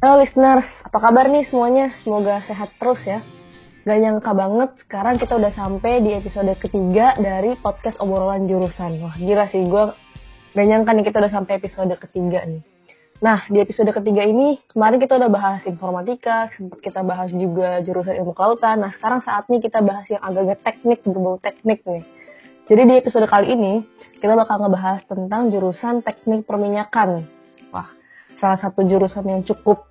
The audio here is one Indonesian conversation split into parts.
Halo listeners, apa kabar nih semuanya? Semoga sehat terus ya. Gak nyangka banget, sekarang kita udah sampai di episode ketiga dari podcast obrolan jurusan. Wah gila sih, gue gak nyangka nih kita udah sampai episode ketiga nih. Nah, di episode ketiga ini, kemarin kita udah bahas informatika, sempat kita bahas juga jurusan ilmu kelautan. Nah, sekarang saatnya kita bahas yang agak-agak teknik, berbau teknik nih. Jadi di episode kali ini, kita bakal ngebahas tentang jurusan teknik perminyakan. Wah, salah satu jurusan yang cukup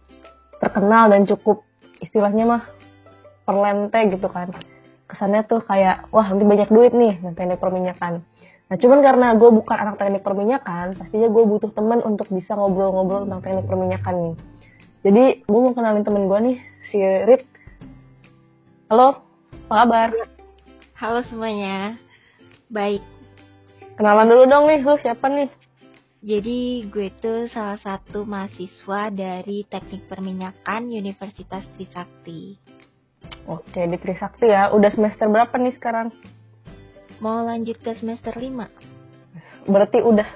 terkenal dan cukup istilahnya mah perlente gitu kan. Kesannya tuh kayak, wah nanti banyak duit nih, teknik perminyakan. Nah cuman karena gue bukan anak teknik perminyakan, pastinya gue butuh temen untuk bisa ngobrol-ngobrol tentang teknik perminyakan nih. Jadi gue mau kenalin temen gue nih, si Rit. Halo, apa kabar? Halo semuanya, baik. Kenalan dulu dong nih, lu siapa nih? Jadi gue tuh salah satu mahasiswa dari Teknik Perminyakan Universitas Trisakti. Oke, di Trisakti ya. Udah semester berapa nih sekarang? Mau lanjut ke semester 5. Berarti udah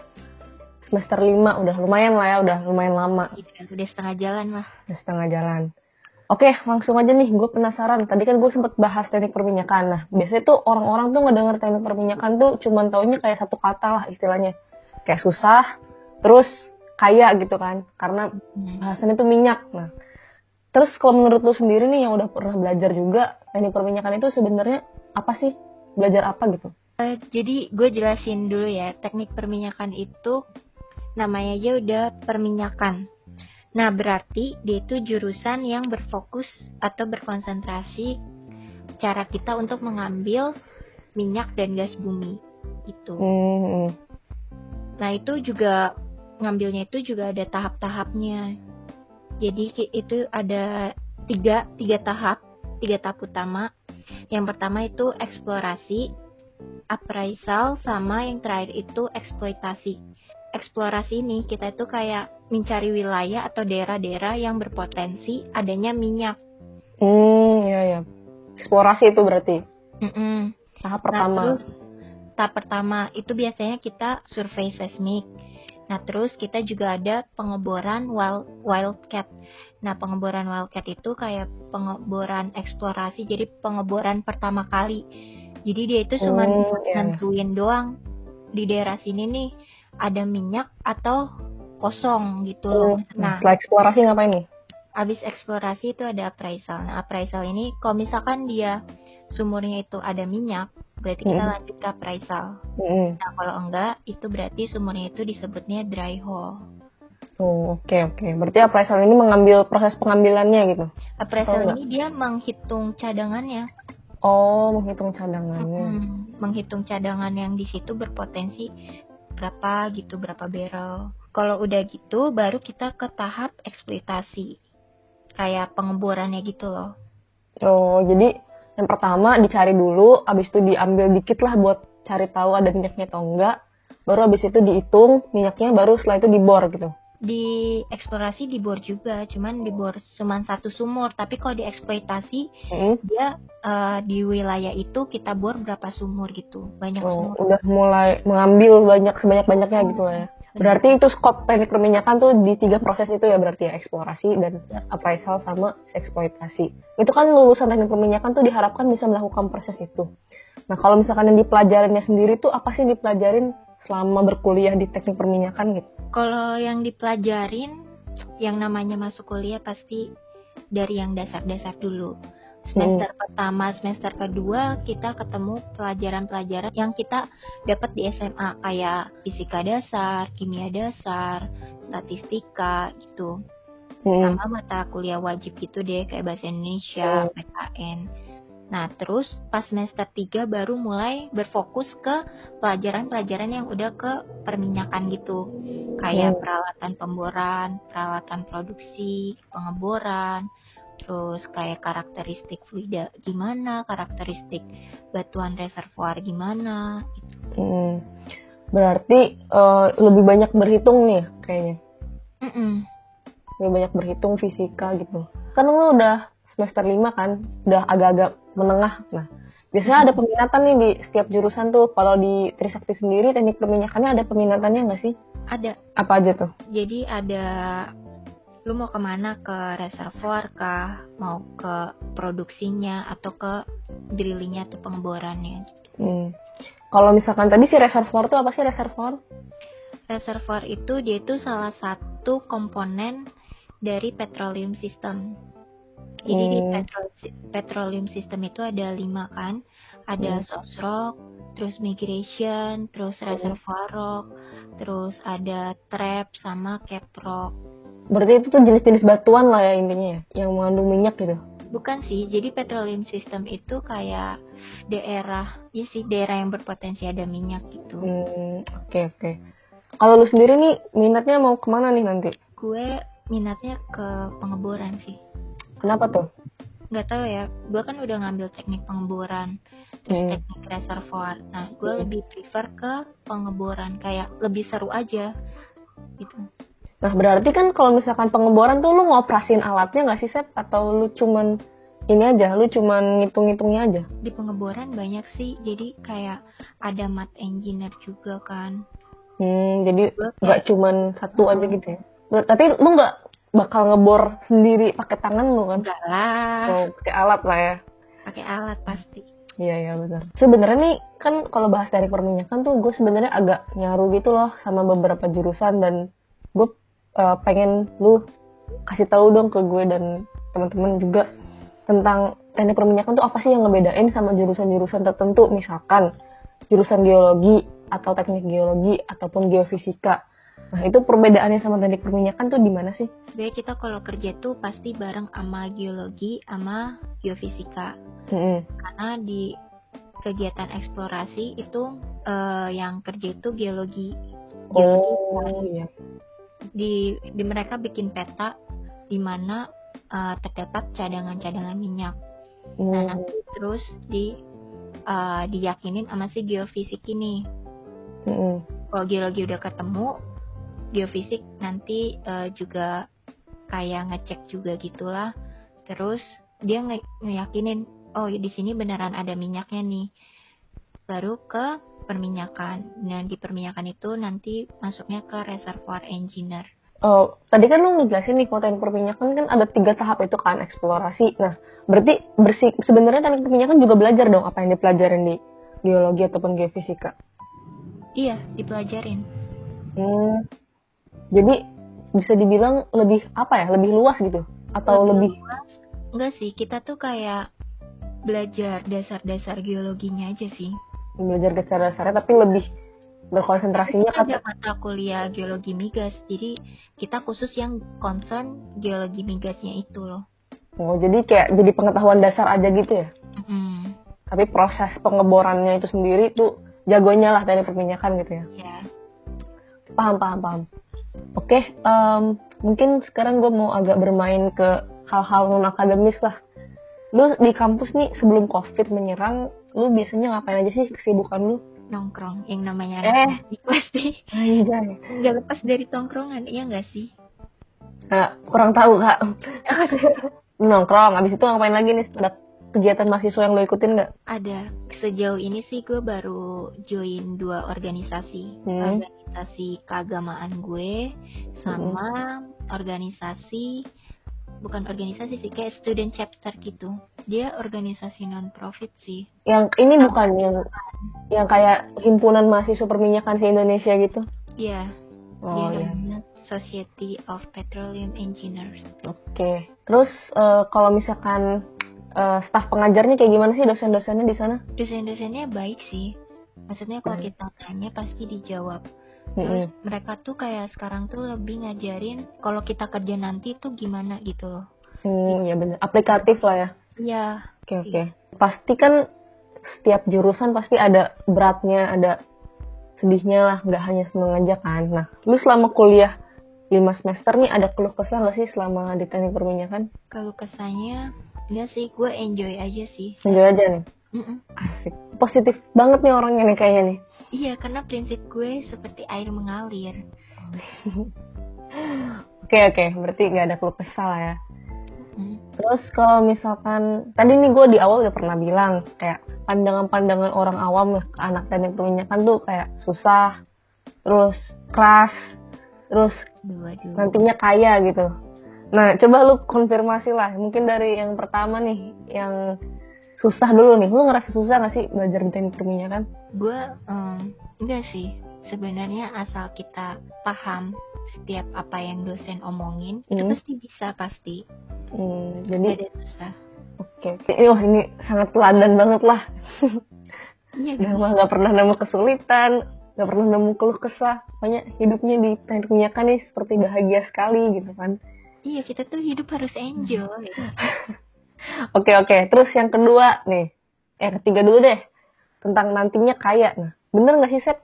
semester 5, udah lumayan lah ya, udah lumayan lama. Iya, udah setengah jalan lah. Udah setengah jalan. Oke, langsung aja nih, gue penasaran. Tadi kan gue sempet bahas teknik perminyakan. Nah, biasanya tuh orang-orang tuh ngedenger teknik perminyakan tuh cuman taunya kayak satu kata lah istilahnya. Kayak susah, terus kaya gitu kan. Karena bahasannya tuh minyak. Nah, terus kalau menurut lu sendiri nih yang udah pernah belajar juga, teknik perminyakan itu sebenarnya apa sih? belajar apa gitu? Uh, jadi gue jelasin dulu ya, teknik perminyakan itu namanya aja udah perminyakan. Nah berarti dia itu jurusan yang berfokus atau berkonsentrasi cara kita untuk mengambil minyak dan gas bumi itu. Hmm. Nah itu juga ngambilnya itu juga ada tahap-tahapnya. Jadi itu ada tiga tiga tahap, tiga tahap utama yang pertama itu eksplorasi, appraisal, sama yang terakhir itu eksploitasi. Eksplorasi ini kita itu kayak mencari wilayah atau daerah-daerah yang berpotensi adanya minyak. Hmm, iya ya. Eksplorasi itu berarti. Mm -mm. Tahap pertama. Nah, terus, tahap pertama itu biasanya kita survei seismik. Nah, terus kita juga ada pengeboran wild, wildcat. Nah, pengeboran wildcat itu kayak pengeboran eksplorasi, jadi pengeboran pertama kali. Jadi dia itu cuma oh, yeah. nentuin doang di daerah sini nih ada minyak atau kosong gitu loh. Oh, nah, setelah eksplorasi ngapain nih? Abis eksplorasi itu ada appraisal. Nah, appraisal ini kalau misalkan dia sumurnya itu ada minyak, berarti kita lanjut ke appraisal. Mm. Nah, kalau enggak, itu berarti sumurnya itu disebutnya dry hole. Oh, oke okay, oke. Okay. Berarti appraisal ini mengambil proses pengambilannya gitu. Appraisal oh, ini dia menghitung cadangannya. Oh, menghitung cadangannya. Hmm, menghitung cadangan yang di situ berpotensi berapa gitu, berapa barrel. Kalau udah gitu, baru kita ke tahap eksploitasi. Kayak pengeborannya gitu loh. Oh, jadi yang pertama dicari dulu, abis itu diambil dikit lah buat cari tahu ada minyaknya atau enggak. Baru abis itu dihitung minyaknya, baru setelah itu dibor gitu di eksplorasi dibor juga cuman dibor cuma satu sumur tapi kalau dieksploitasi hmm. dia uh, di wilayah itu kita bor berapa sumur gitu banyak oh, sumur udah mulai mengambil banyak sebanyak banyaknya hmm. gitu ya berarti itu skop teknik perminyakan tuh di tiga proses itu ya berarti ya eksplorasi dan ya. appraisal sama eksploitasi itu kan lulusan teknik perminyakan tuh diharapkan bisa melakukan proses itu nah kalau misalkan yang dipelajarinnya sendiri tuh apa sih dipelajarin selama berkuliah di teknik perminyakan gitu? Kalau yang dipelajarin, yang namanya masuk kuliah pasti dari yang dasar-dasar dulu. Semester hmm. pertama, semester kedua kita ketemu pelajaran-pelajaran yang kita dapat di SMA kayak fisika dasar, kimia dasar, statistika gitu. Hmm. Sama mata kuliah wajib gitu deh kayak bahasa Indonesia, hmm. PKN. Nah, terus pas semester 3 baru mulai berfokus ke pelajaran-pelajaran yang udah ke perminyakan gitu. Kayak hmm. peralatan pemboran, peralatan produksi, pengeboran, terus kayak karakteristik fluida gimana, karakteristik batuan reservoir gimana gitu. Hmm. Berarti uh, lebih banyak berhitung nih kayaknya. Mm -mm. Lebih banyak berhitung fisika gitu. Kan lu udah semester 5 kan udah agak-agak menengah nah biasanya ada peminatan nih di setiap jurusan tuh kalau di Trisakti sendiri teknik perminyakannya ada peminatannya nggak sih ada apa aja tuh jadi ada lu mau ke mana ke reservoir kah mau ke produksinya atau ke drillingnya atau pengeborannya Hmm. Kalau misalkan tadi si reservoir tuh apa sih reservoir? reservoir itu dia itu salah satu komponen dari petroleum system jadi di Hmm. petro- petroleum system itu ada lima kan ada Hmm. source rock terus migration terus reservoir rock terus ada trap sama cap rock Berarti itu tuh jenis-jenis batuan lah ya intinya ya, yang mengandung minyak gitu. Bukan sih, jadi petroleum system itu kayak daerah, ya sih daerah yang berpotensi ada minyak gitu. Hmm, oke oke. Kalau lu sendiri nih minatnya mau ke mana nih nanti? Gue minatnya ke pengeboran sih. Kenapa tuh? Nggak tahu ya, gue kan udah ngambil teknik pengeboran, terus Hmm. teknik reservoir. Nah, gue Hmm. lebih prefer ke pengeboran, kayak lebih seru aja gitu. Nah berarti kan kalau misalkan pengeboran tuh lu ngoperasin alatnya nggak sih Sep? Atau lu cuman ini aja, lu cuman ngitung-ngitungnya aja? Di pengeboran banyak sih, jadi kayak ada mat engineer juga kan. Hmm, jadi nggak cuman satu aja gitu ya? Tapi lu nggak bakal ngebor sendiri pakai tangan lu kan? enggak lah, Oh, pakai alat lah ya? pakai alat pasti. Iya iya benar. Sebenarnya nih kan kalau bahas dari perminyakan tuh gue sebenarnya agak nyaru gitu loh sama beberapa jurusan dan uh, pengen lu kasih tahu dong ke gue dan teman-teman juga tentang teknik perminyakan tuh apa sih yang ngebedain sama jurusan-jurusan tertentu misalkan jurusan geologi atau teknik geologi ataupun geofisika. Nah itu perbedaannya sama teknik perminyakan tuh di mana sih? Sebenarnya kita kalau kerja tuh pasti bareng sama geologi sama geofisika. Mm-mm. Karena di kegiatan eksplorasi itu eh, yang kerja itu geologi. Geologi Oh iya. Di di mereka bikin peta di mana eh, terdapat cadangan-cadangan minyak. Nah, Hmm. nanti terus di eh, diyakinin sama si geofisik ini. Mm-mm. Kalau geologi udah ketemu, geofisik nanti eh, juga kayak ngecek juga gitulah. Terus dia nge- ngeyakinin, oh di sini beneran ada minyaknya nih. Baru ke perminyakan. Nah di perminyakan itu nanti masuknya ke reservoir engineer. Oh, tadi kan lu ngejelasin nih kalau teknik perminyakan kan ada tiga tahap itu kan eksplorasi. Nah, berarti bersih sebenarnya teknik perminyakan juga belajar dong apa yang dipelajarin di geologi ataupun geofisika. Iya, dipelajarin. Hmm, jadi bisa dibilang lebih apa ya? Lebih luas gitu atau lebih? luas. Enggak sih, kita tuh kayak belajar dasar-dasar geologinya aja sih. Belajar dasar-dasarnya tapi lebih berkonsentrasinya Kita ada mata kuliah geologi migas, jadi kita khusus yang concern geologi migasnya itu loh. oh jadi kayak jadi pengetahuan dasar aja gitu ya. Mm, Tapi proses pengeborannya itu sendiri tuh jagonya lah teknik perminyakan gitu ya. ya. paham paham paham oke em, mungkin sekarang gue mau agak bermain ke hal-hal non akademis lah lu di kampus nih sebelum covid menyerang lu biasanya ngapain aja sih kesibukan lu Nongkrong, yang namanya Eh. anak di pasti anjay nggak lepas dari tongkrongan, iya nggak sih? nah, kurang tahu kak nongkrong abis itu ngapain lagi nih ada kegiatan mahasiswa yang lu ikutin nggak Ada. Sejauh ini sih gue baru join dua organisasi. Hmm. Organisasi keagamaan gue sama organisasi bukan organisasi sih kayak student chapter gitu. Dia organisasi non profit sih. yang ini bukan yang yang kayak himpunan mahasiswa perminyakan se Indonesia gitu Iya, oh dia iya Society of Petroleum Engineers. Oke. Terus eh, kalau misalkan eh, staf pengajarnya kayak gimana sih dosen-dosennya di sana? Dosen-dosennya baik sih. Maksudnya kalau Baik. kita tanya pasti dijawab. Terus mereka tuh kayak sekarang tuh lebih ngajarin kalau kita kerja nanti tuh gimana gitu loh. Hmm, ya benar. Aplikatif lah ya. Iya, Oke oke. Pasti kan setiap jurusan pasti ada beratnya, ada sedihnya lah. Nggak hanya seneng aja kan. Nah, lu selama kuliah 5 semester nih ada keluh kesah nggak sih selama di teknik perminyakan? kalau kesannya enggak sih, gue enjoy aja sih. Enjoy aja nih. Mm-mm. Asik. Positif banget nih orangnya nih kayaknya nih. Iya, karena prinsip gue seperti air mengalir. Oke oke. Berarti nggak ada keluh kesah lah ya. Mm. Terus kalau misalkan tadi nih gue di awal udah pernah bilang kayak pandangan-pandangan orang awam ke anak teknik perminyakan tuh kayak susah, terus keras, terus Dua dua. nantinya kaya gitu. Nah, coba lu konfirmasi lah. Mungkin dari yang pertama nih, yang susah dulu nih. Lu ngerasa susah gak sih belajar teknik perminyakan? gue em, enggak sih sebenarnya asal kita paham setiap apa yang dosen omongin itu Hmm. pasti bisa pasti Hmm, jadi, ada susah oke. Eh, Wah, ini sangat teladan banget lah. iya mah gak pernah nemu kesulitan, gak pernah nemu keluh kesah. Pokoknya hidupnya di teknik perminyakan nih seperti bahagia sekali gitu kan. iya kita tuh hidup harus enjoy Oke oke, terus yang kedua nih, eh ketiga dulu deh tentang nantinya kaya. Nah, bener nggak sih Sep?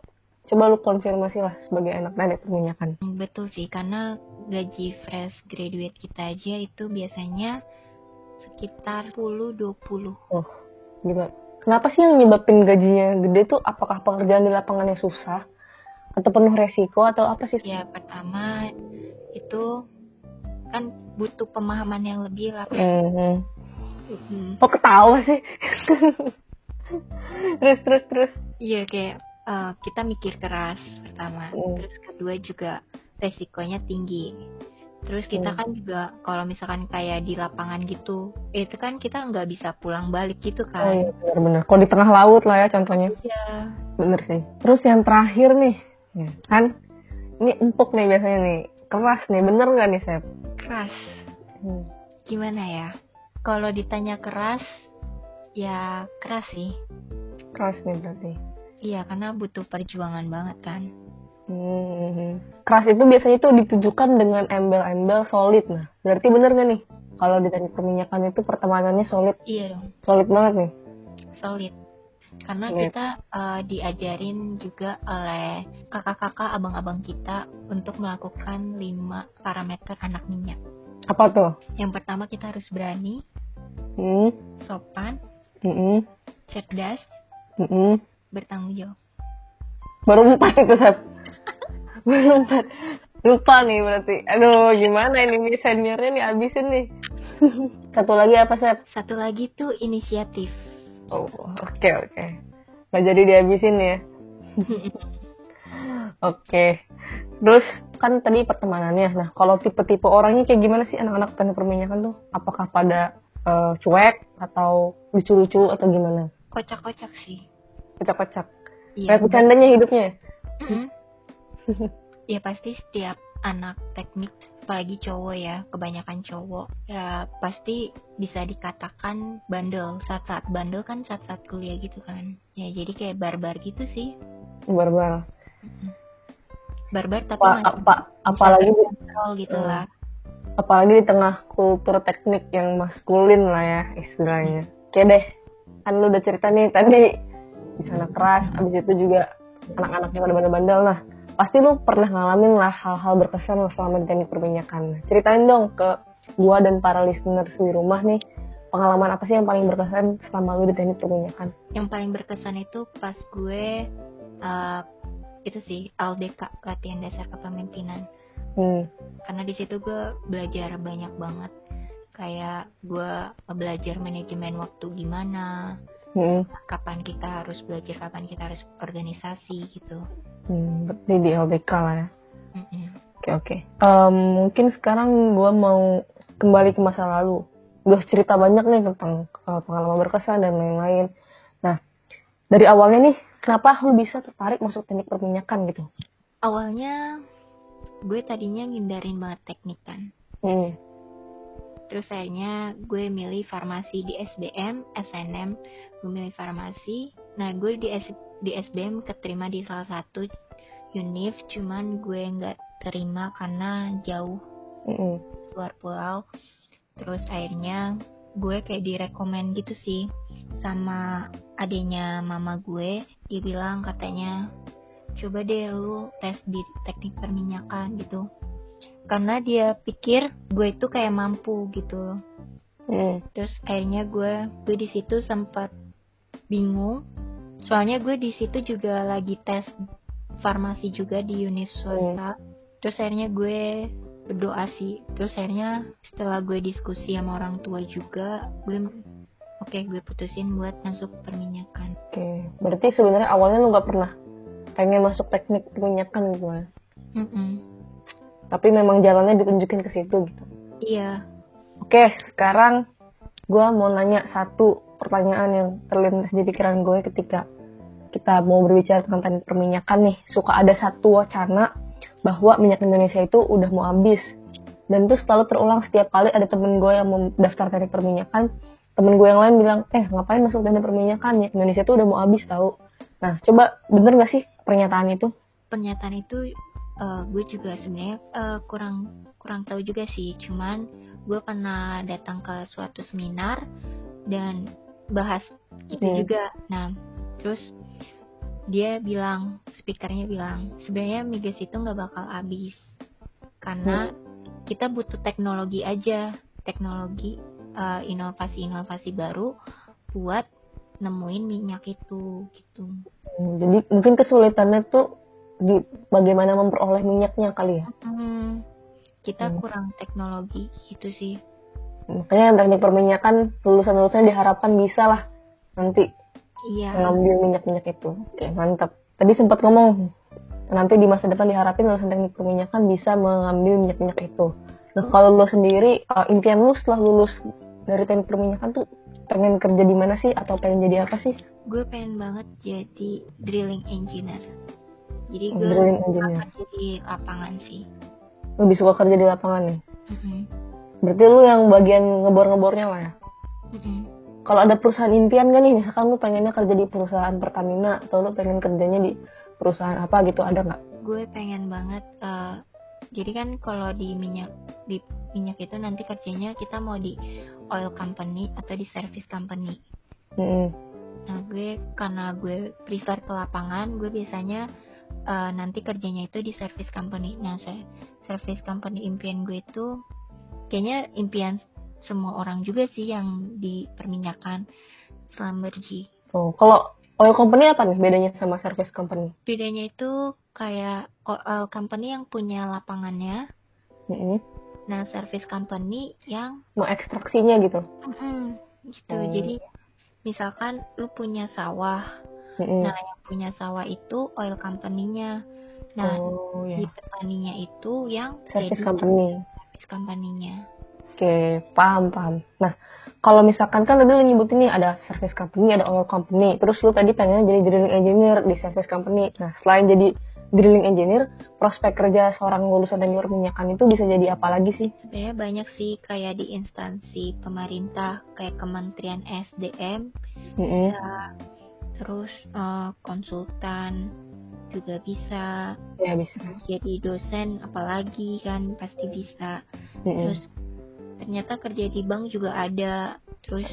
Coba lu konfirmasi lah sebagai anak teknik perminyakan. Hmm, betul sih karena gaji fresh graduate kita aja itu biasanya sekitar 10-20 Oh, gila. Kenapa sih yang nyebabin gajinya gede tuh? Apakah pekerjaan di lapangannya susah? Atau penuh resiko? Atau apa sih? ya pertama itu kan butuh pemahaman yang lebih lah Hmm. Hmm. Kok ketawa sih? terus, terus, terus. Iya kayak eh, kita mikir keras pertama, Hmm. terus kedua juga resikonya tinggi. Terus kita Hmm. kan juga kalau misalkan kayak di lapangan gitu, itu kan kita nggak bisa pulang balik gitu Oh kan. iya, bener-bener. Kalau di tengah laut lah ya contohnya. Iya. Bener sih. Terus yang terakhir nih, ya, kan? Ini empuk nih biasanya nih. Keras nih, bener nggak nih, Sep? Keras. Hmm. Gimana ya? Kalau ditanya keras, ya keras sih. Keras nih berarti. Iya karena butuh perjuangan banget kan. Hmm. Keras itu biasanya tuh ditujukan dengan embel-embel solid. Nah, berarti bener nggak nih? Kalau di teknik perminyakan itu pertemanannya solid, Iya dong, solid banget nih. solid. Karena Iya. kita eh, diajarin juga oleh kakak-kakak, abang-abang kita untuk melakukan lima parameter anak minyak. Apa tuh? Yang pertama kita harus berani, Hmm. sopan, Hmm. cerdas, Hmm. bertanggung jawab. Baru empat itu, Sep. Baru empat. Lupa nih berarti. Aduh, gimana ini nih seniornya nih abisin nih. Satu lagi apa, Sep? Satu lagi tuh inisiatif. Oh, oke oke. Nggak jadi dihabisin ya. Oke. Terus kan tadi pertemanannya. Nah, kalau tipe-tipe orangnya kayak gimana sih anak-anak teknik perminyakan tuh? Apakah pada eh, cuek atau lucu-lucu atau gimana? Kocak-kocak sih. Kocak-kocak. Iya. Kayak bercandanya hidupnya. ya? Mm-mm. ya pasti setiap anak teknik apalagi cowok ya kebanyakan cowok ya pasti bisa dikatakan bandel saat saat bandel kan saat saat kuliah gitu kan ya jadi kayak barbar gitu sih Barbar. barbar tapi Apa, apa, apalagi kontrol gitu Hmm. lah apalagi di tengah kultur teknik yang maskulin lah ya istilahnya. Oke deh. Kan lu udah cerita nih tadi di sana keras, abis itu juga anak-anaknya pada bandel-bandel. Nah, pasti lu pernah ngalamin lah hal-hal berkesan lah selama di teknik perminyakan. Ceritain dong ke gua dan para listeners di rumah nih, pengalaman apa sih yang paling berkesan selama lu di teknik perminyakan? yang paling berkesan itu pas gue uh, itu sih LDK latihan dasar kepemimpinan Hmm, karena di situ gue belajar banyak banget kayak gue belajar manajemen waktu gimana hmm, kapan kita harus belajar kapan kita harus organisasi gitu hmm, berarti di LDK lah ya. Oke oke. Mungkin sekarang gue mau kembali ke masa lalu. Gue cerita banyak nih tentang eh, pengalaman berkesan dan lain-lain. Nah, dari awalnya nih, kenapa lu bisa tertarik masuk teknik perminyakan gitu? awalnya gue tadinya ngindarin banget teknik kan. Hmm. terus akhirnya gue milih farmasi di SBM SNM gue milih farmasi. Nah gue di S- di SBM keterima di salah satu univ cuman gue nggak terima karena jauh Mm-mm. luar pulau. Terus akhirnya gue kayak direkomend gitu sih sama adiknya mama gue. Dia bilang katanya coba deh lu tes di teknik perminyakan gitu. Karena dia pikir gue itu kayak mampu gitu. Mm. terus akhirnya gue gue di situ sempat bingung. Soalnya gue di situ juga lagi tes farmasi juga di univ swasta terus akhirnya gue berdoa sih. Terus akhirnya setelah gue diskusi sama orang tua juga gue oke gue putusin buat masuk perminyakan. Oke, berarti sebenarnya awalnya lu nggak pernah pengen masuk teknik perminyakan gitu ya? Mm-mm. Tapi memang jalannya ditunjukin ke situ gitu. Iya. Oke, sekarang gue mau nanya satu pertanyaan yang terlintas di pikiran gue ketika kita mau berbicara tentang teknik perminyakan nih. Suka ada satu wacana bahwa minyak Indonesia itu udah mau habis. Dan itu selalu terulang setiap kali ada temen gue yang mau daftar teknik perminyakan. Temen gue yang lain bilang, eh ngapain masuk teknik perminyakan? Minyak Indonesia itu udah mau habis tahu. Nah, coba bener gak sih pernyataan itu? Pernyataan itu uh, gue juga sebenarnya uh, kurang kurang tahu juga sih. Cuman gue pernah datang ke suatu seminar dan bahas itu Hmm. juga. Nah, terus dia bilang, speakernya bilang, sebenarnya migas itu nggak bakal habis karena kita butuh teknologi aja, teknologi uh, inovasi-inovasi baru buat nemuin minyak itu gitu. Hmm, Jadi mungkin kesulitannya tuh di bagaimana memperoleh minyaknya kali ya. Hmm, kita Hmm. kurang teknologi gitu sih. Makanya yang teknik perminyakan lulusan-lulusannya diharapkan bisa lah nanti Iya. mengambil minyak-minyak itu. Oke, mantap. Tadi sempat ngomong nanti di masa depan diharapin lulusan teknik perminyakan bisa mengambil minyak-minyak itu. Nah, kalau lo sendiri uh, impian lu setelah lulus dari teknik perminyakan tuh pengen kerja di mana sih atau pengen jadi apa sih? Gue pengen banget jadi drilling engineer. Jadi gue Drilling engineer. kerja di lapangan sih. Lebih suka kerja di lapangan nih. Mm-mm. Berarti lu yang bagian ngebor-ngebornya lah ya. Mm-mm. Kalau ada perusahaan impian gak nih, misalkan lu pengennya kerja di perusahaan Pertamina atau lu pengen kerjanya di perusahaan apa gitu, ada nggak? Gue pengen banget. eh, jadi kan kalau di minyak di minyak itu nanti kerjanya kita mau di oil company atau di service company. Mm-mm. Nah gue karena gue prefer ke lapangan, gue biasanya eh, nanti kerjanya itu di service company. Nah saya service company impian gue itu kayaknya impian semua orang juga sih yang di perminyakan Schlumberger. Tuh, kalau oil company apa nih bedanya sama service company? Bedanya itu kayak oil company yang punya lapangannya, Mm-mm. nah service company yang Mau ekstraksinya gitu. Mm-mm, gitu. Hmm. Jadi misalkan lu punya sawah, Mm-mm. nah yang punya sawah itu oil company-nya. Nah, oh di ya, petaninya itu yang service jadi company. service company-nya. Oke, paham paham. Nah, kalau misalkan kan tadi lu nyebutin nih ada service company, ada oil company. Terus lu tadi pengen jadi drilling engineer di service company. Nah, selain jadi drilling engineer, prospek kerja seorang lulusan teknik perminyakan itu bisa jadi apa lagi sih? Sebenarnya banyak sih kayak di instansi pemerintah kayak Kementerian SDM, Mm-mm. bisa. terus eh, konsultan juga bisa. Ya bisa. Jadi dosen apalagi kan pasti bisa. Mm-mm. Terus ternyata kerja di bank juga ada. Terus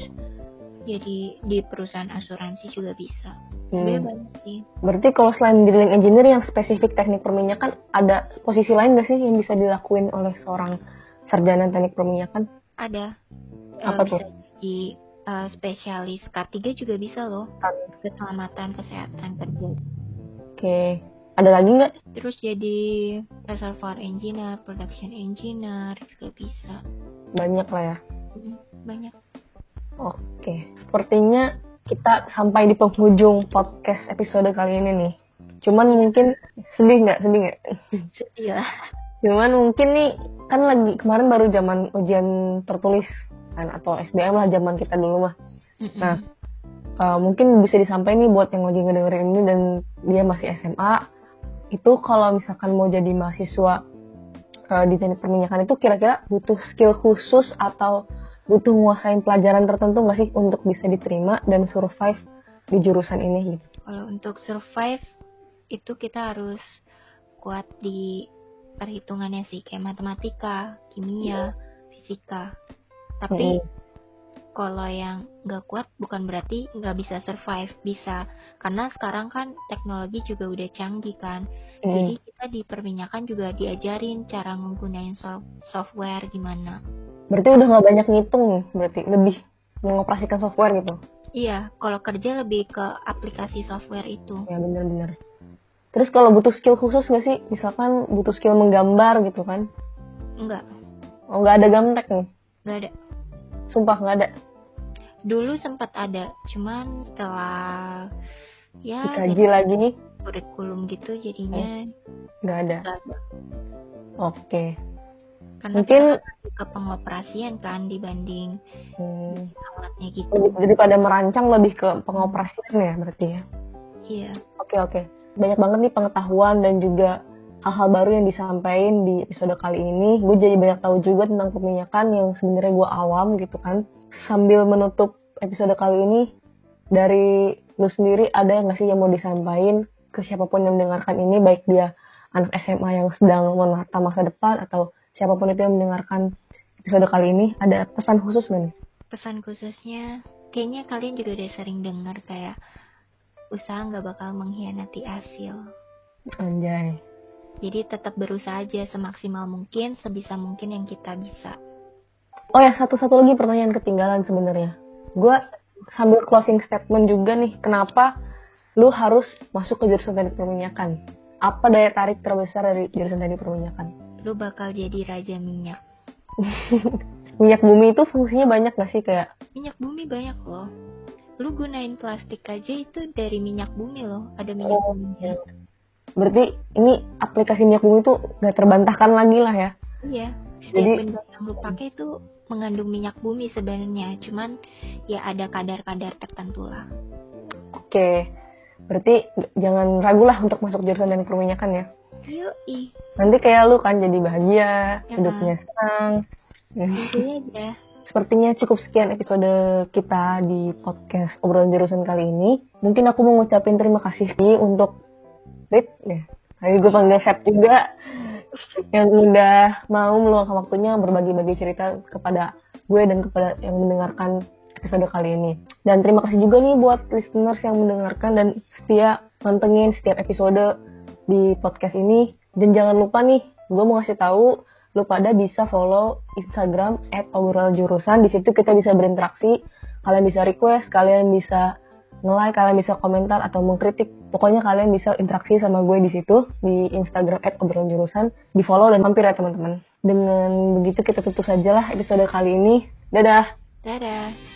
jadi di perusahaan asuransi juga bisa. Hmm. banyak sih. Berarti kalau selain drilling engineer yang spesifik teknik perminyakan, ada posisi lain nggak sih yang bisa dilakuin oleh seorang sarjana teknik perminyakan? Ada. Eh, Apa bisa jadi eh, spesialis K3 juga bisa loh. Keselamatan kesehatan kerja. Oke, ada lagi nggak? Terus jadi reservoir engineer, production engineer juga bisa. Banyak lah ya. Banyak. Oke, sepertinya kita sampai di penghujung podcast episode kali ini nih. Cuman mungkin sedih nggak? Sedih nggak? Sedih lah. Cuman mungkin nih kan lagi kemarin baru zaman ujian tertulis kan atau SBM lah zaman kita dulu mah. Nah, Uh, mungkin bisa disampaikan nih buat yang lagi ngedengerin ini dan dia masih SMA itu kalau misalkan mau jadi mahasiswa uh, di teknik perminyakan itu kira-kira butuh skill khusus atau butuh nguasain pelajaran tertentu nggak sih untuk bisa diterima dan survive di jurusan ini gitu. Kalau untuk survive itu kita harus kuat di perhitungannya sih kayak matematika, kimia, fisika. Tapi Mm-mm. Kalau yang nggak kuat bukan berarti nggak bisa survive, bisa. Karena sekarang kan teknologi juga udah canggih kan. Mm. Jadi kita di perminyakan juga diajarin cara menggunakan so- software gimana. Berarti udah nggak banyak ngitung, berarti lebih mengoperasikan software gitu. Iya, kalau kerja lebih ke aplikasi software itu. Ya bener-bener. Terus kalau butuh skill khusus nggak sih? Misalkan butuh skill menggambar gitu kan? Enggak, Oh nggak ada gamtek nih? nggak ada. Sumpah nggak ada. Dulu sempat ada, cuman setelah ya Dikaji lagi nih kurikulum gitu jadinya nggak ada. ada. Oke. Karena Mungkin ke pengoperasian kan dibanding Hmm. alatnya gitu. Lebih- Daripada merancang lebih ke pengoperasian ya berarti ya. Iya. Oke oke. Banyak banget nih pengetahuan dan juga hal-hal baru yang disampaikan di episode kali ini. Gue jadi banyak tahu juga tentang perminyakan yang sebenarnya gue awam gitu kan. Sambil menutup episode kali ini, dari lu sendiri ada nggak sih yang mau disampaikan ke siapa pun yang mendengarkan ini, baik dia anak SMA yang sedang menata masa depan atau siapa pun itu yang mendengarkan episode kali ini, ada pesan khusus nggak nih? Pesan khususnya, kayaknya kalian juga udah sering dengar kayak usaha nggak bakal mengkhianati hasil. Anjay. Jadi tetap berusaha aja semaksimal mungkin, sebisa mungkin yang kita bisa. Oh ya, satu-satu lagi pertanyaan ketinggalan sebenarnya. Gue sambil closing statement juga nih, kenapa lu harus masuk ke jurusan teknik perminyakan? Apa daya tarik terbesar dari jurusan teknik perminyakan? Lu bakal jadi raja minyak. Minyak bumi itu fungsinya banyak gak sih kayak? Minyak bumi banyak loh. Lu gunain plastik aja itu dari minyak bumi loh. Ada minyak Oh, buminya. Berarti ini aplikasi minyak bumi itu gak terbantahkan lagi lah ya? Iya. Setiap Jadi- benda yang lu pakai itu mengandung minyak bumi sebenarnya. Cuman ya ada kadar-kadar tertentu lah. Oke, berarti jangan ragu lah untuk masuk jurusan teknik perminyakan ya. Yoi. Nanti kayak lu kan jadi bahagia, Ya hidupnya senang. Intinya aja. Sepertinya cukup sekian episode kita di podcast obrolan jurusan kali ini. Mungkin aku mau ngucapin terima kasih sih untuk Rit, ya. Tadi gue panggil Sep juga yang udah mau meluangkan waktunya berbagi-bagi cerita kepada gue dan kepada yang mendengarkan episode kali ini. Dan terima kasih juga nih buat listeners yang mendengarkan dan setia mantengin setiap episode di podcast ini. Dan jangan lupa nih, gue mau ngasih tahu lu pada bisa follow Instagram at. Di situ kita bisa berinteraksi. Kalian bisa request, kalian bisa nge-like, kalian bisa komentar atau mengkritik. Pokoknya kalian bisa interaksi sama gue di situ di Instagram at obrolan jurusan. Di follow dan mampir ya teman-teman. Dengan begitu kita tutup saja lah episode kali ini. Dadah! Dadah.